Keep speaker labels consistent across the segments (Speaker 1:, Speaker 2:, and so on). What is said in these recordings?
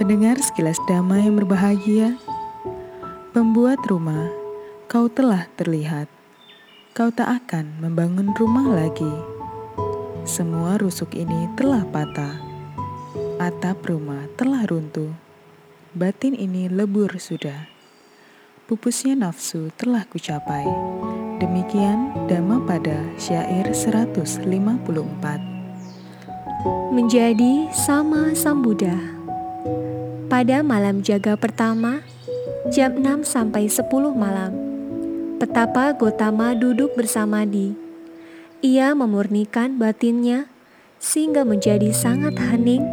Speaker 1: Pendengar sekilas damai yang berbahagia, pembuat rumah, kau telah terlihat. Kau tak akan membangun rumah lagi. Semua rusuk ini telah patah. Atap rumah telah runtuh. Batin ini lebur sudah. Pupusnya nafsu telah kucapai. Demikian Dhamma pada syair 154.
Speaker 2: Menjadi sama Sang Buddha. Pada malam jaga pertama, jam 6 sampai 10 malam, betapa Gotama duduk bersama di. Ia memurnikan batinnya sehingga menjadi sangat hening,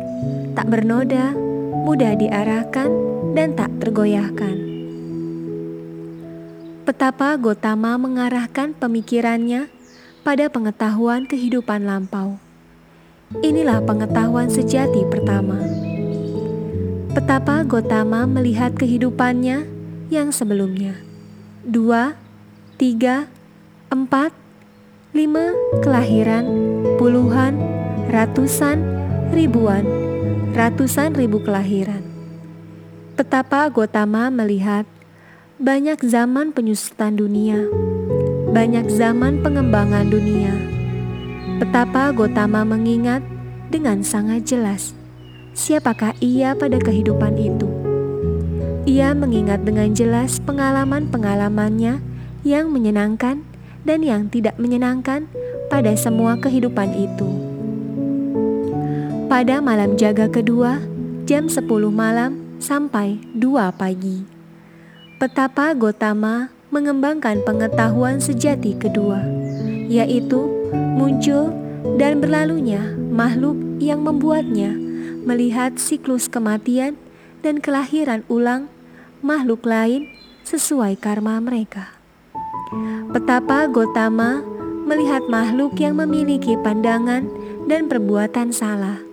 Speaker 2: tak bernoda, mudah diarahkan, dan tak tergoyahkan. Betapa Gotama mengarahkan pemikirannya pada pengetahuan kehidupan lampau. Inilah pengetahuan sejati pertama. Betapa Gotama melihat kehidupannya yang sebelumnya. Dua, tiga, empat, lima, kelahiran, puluhan, ratusan, ribuan, ratusan ribu kelahiran. Betapa Gotama melihat banyak zaman penyusutan dunia, banyak zaman pengembangan dunia. Betapa Gotama mengingat dengan sangat jelas siapakah ia pada kehidupan itu. Ia mengingat dengan jelas pengalaman-pengalamannya yang menyenangkan dan yang tidak menyenangkan pada semua kehidupan itu. Pada malam jaga kedua, jam 10 malam sampai 2 pagi betapa Gotama mengembangkan pengetahuan sejati kedua, yaitu muncul dan berlalunya makhluk yang membuatnya melihat siklus kematian dan kelahiran ulang makhluk lain sesuai karma mereka. Betapa Gotama melihat makhluk yang memiliki pandangan dan perbuatan salah.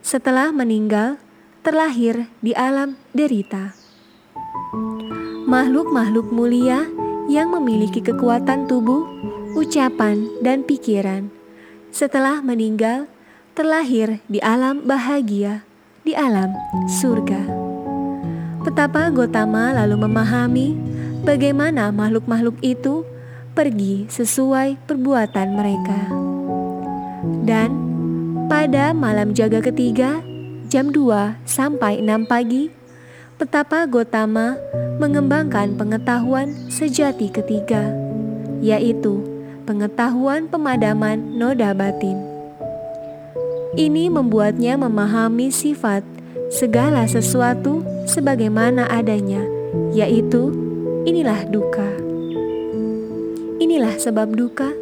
Speaker 2: Setelah meninggal, terlahir di alam derita makhluk-makhluk mulia yang memiliki kekuatan tubuh, ucapan, dan pikiran. Setelah meninggal, terlahir di alam bahagia, di alam surga. Betapa Gotama lalu memahami bagaimana makhluk-makhluk itu pergi sesuai perbuatan mereka. Dan pada malam jaga ketiga, jam 2 sampai 6 pagi, betapa Gotama mengembangkan pengetahuan sejati ketiga, yaitu pengetahuan pemadaman noda batin. Ini membuatnya memahami sifat segala sesuatu sebagaimana adanya, yaitu inilah duka. Inilah sebab duka,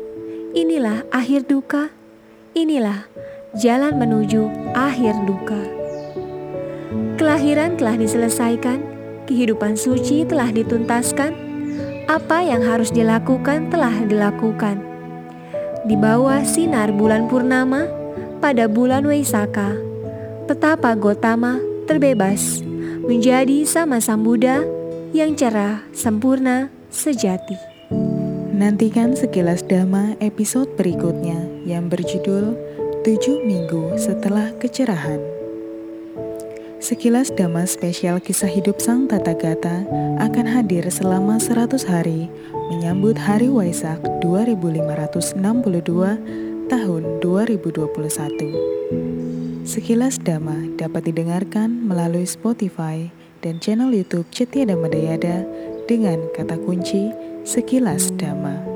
Speaker 2: inilah akhir duka, inilah jalan menuju akhir duka. Kelahiran telah diselesaikan, kehidupan suci telah dituntaskan, apa yang harus dilakukan telah dilakukan. Di bawah sinar bulan purnama, pada bulan Waisaka, betapa Gotama terbebas menjadi sama Sang Buddha yang cerah, sempurna, sejati.
Speaker 1: Nantikan sekilas Dhamma episode berikutnya yang berjudul 7 Minggu Setelah Kecerahan. Sekilas Dhamma spesial kisah hidup Sang Tata Gata akan hadir selama 100 hari menyambut Hari Waisak 2562 tahun 2021. Sekilas Dhamma dapat didengarkan melalui Spotify dan channel YouTube Cetia Dhamma Dayada dengan kata kunci Sekilas Dhamma.